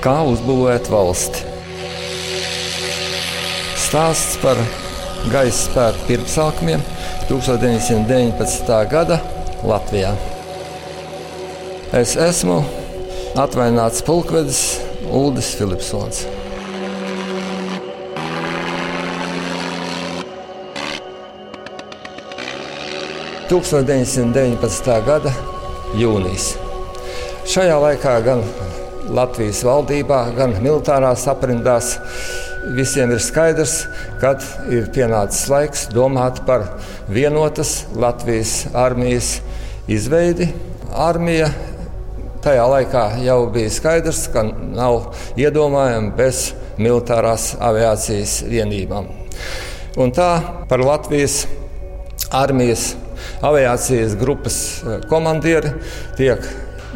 Kā uzbūvēt valsti? Stāsts par gaisa spēku pirmsākumiem 1919. gada Latvijā. Es esmu atvaināts pulkvedis Ulris Filipsons. – 1919. gada jūnijas. Šajā laikā gan Latvijas valdībā, gan militārās aprindās visiem ir skaidrs, kad ir pienācis laiks domāt par vienotas Latvijas armijas izveidi. Armija tajā laikā jau bija skaidrs, ka nav iedomājama bez militārās aviācijas vienībām. Un tā par Latvijas armijas aviācijas grupas komandieri tiek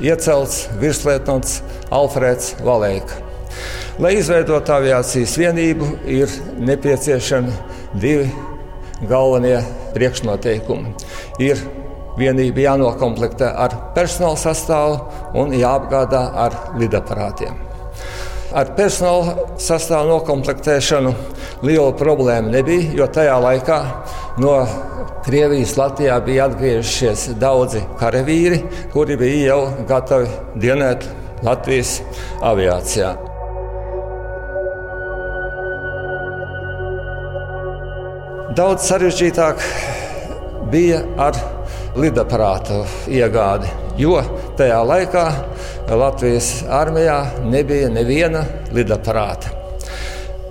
iecelts virslietnants Alfrēds Valēka. Lai izveidotu aviācijas vienību, ir nepieciešami divi galvenie priekšnoteikumi. Ir vienība jānoklāpē ar personāla sastāvu un jāapgādā ar lidaparātiem. Ar personāla sastāvu noklāpēšanu liela problēma nebija, jo tajā laikā no Krievijas Latvijā bija atgriezušies daudzi karavīri, kuri bija jau gatavi dienēt Latvijas aviācijā. Daudz sarežģītāk bija ar lidaparātu iegādi, jo tajā laikā Latvijas armijā nebija neviena lidaparāta.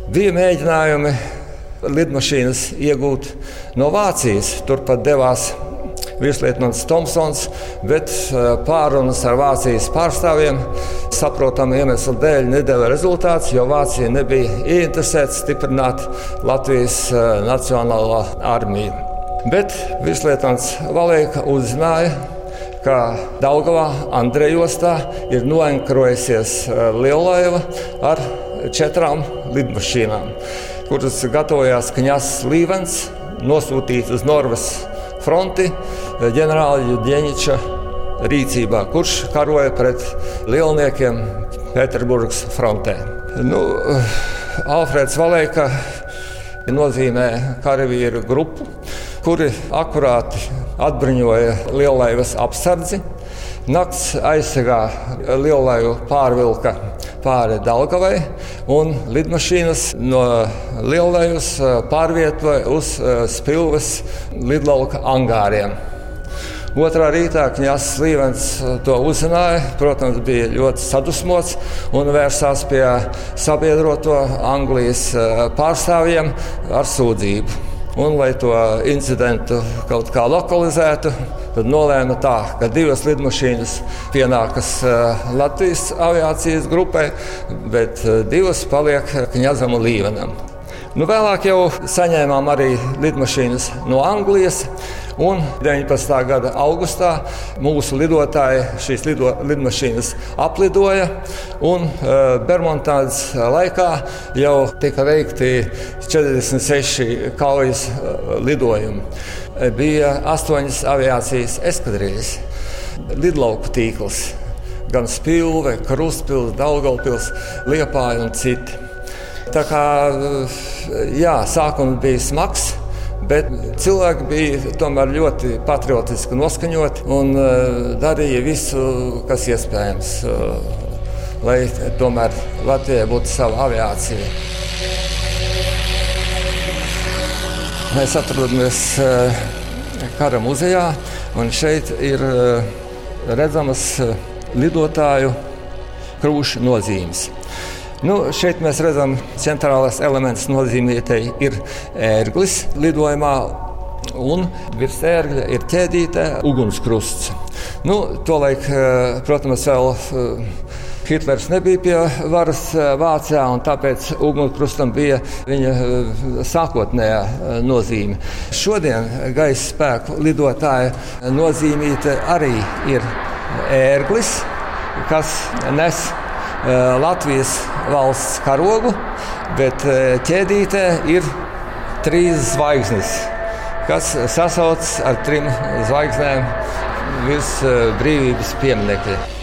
Bija mēģinājumi lidmašīnas iegūt no Vācijas, turpat devās virslietnants Tomsons, bet pārunas ar Vācijas pārstāvjiem saprotamu iemeslu dēļ nedēļa rezultāts, jo Vācija nebija ieinteresēta stiprināt Latvijas uh, nacionālo armiju. Bet virslietnants Valēka uzzināja, ka Daugavā Andrejostā ir noenkrojusies uh, lielaiva ar četrām lidmašīnām, kuras gatavojās Kņas Līvens nosūtīt uz Norvas fronti ģenerāla Juģeņiča rīcībā, kurš karoja pret lielniekiem Pēterburgas frontē. Nu, Alfrēds Valēka nozīmē karavīru grupu, kuri akurāti atbruņoja lielaivas apsardzi. Nakts aizsegā lielaivu pārvilka pāri Daugavai, un lidmašīnas no lielaivas pārvietoja uz Spilves lidlauka angāriem. Otrā rītā Kņāns Līvens uh, to uzzināja. Protams, bija ļoti sadusmots un vērsās pie sabiedroto Anglijas pārstāvjiem ar sūdzību. Un, lai to incidentu kaut kā lokalizētu, tad nolēma tā, ka divas lidmašīnas pienākas uh, Latvijas aviācijas grupai, bet divas paliek Kņazam un Līvenam. Nu, vēlāk jau saņēmām arī lidmašīnas no Anglijas. Un 19. gada augustā mūsu lidotāji šīs lido, lidmašīnas aplidoja. Un uh, Bermudas laikā jau tika veikti 46 kaujas uh, lidojumi. Bija astoņas aviācijas eskadrītes, lidlauku tīkls, gan Spilve, Krustpils, Daugaupils, Liepāja un citi. Tā kā jā, sākums bija smags, Bet cilvēki bija tomēr ļoti patriotiski noskaņoti un uh, darīja visu, kas iespējams, uh, lai tomēr Latvijai būtu sava aviācija. Mēs atrodamies uh, kara muzejā, un šeit ir redzamas lidotāju krūšu nozīmes. Nu, šeit mēs redzam, ka centrālais elements nozīmītei ir ērglis lidojumā, un virs ērgļa ir ķēdīte ugunskrusts. Nu, Tolaik, eh, protams, vēl. Eh, Hitlers nebija pie varas eh, Vācijā, un tāpēc ugunskrustam bija viņa sākotnējā nozīme. Šodien gaisa spēku lidotāja nozīmīte arī ir ērglis, kas nes Latvijas valsts karogu, bet ķēdītē ir trīs zvaigznes, kas sasaucas ar trim zvaigznēm virs brīvības pieminiekļa.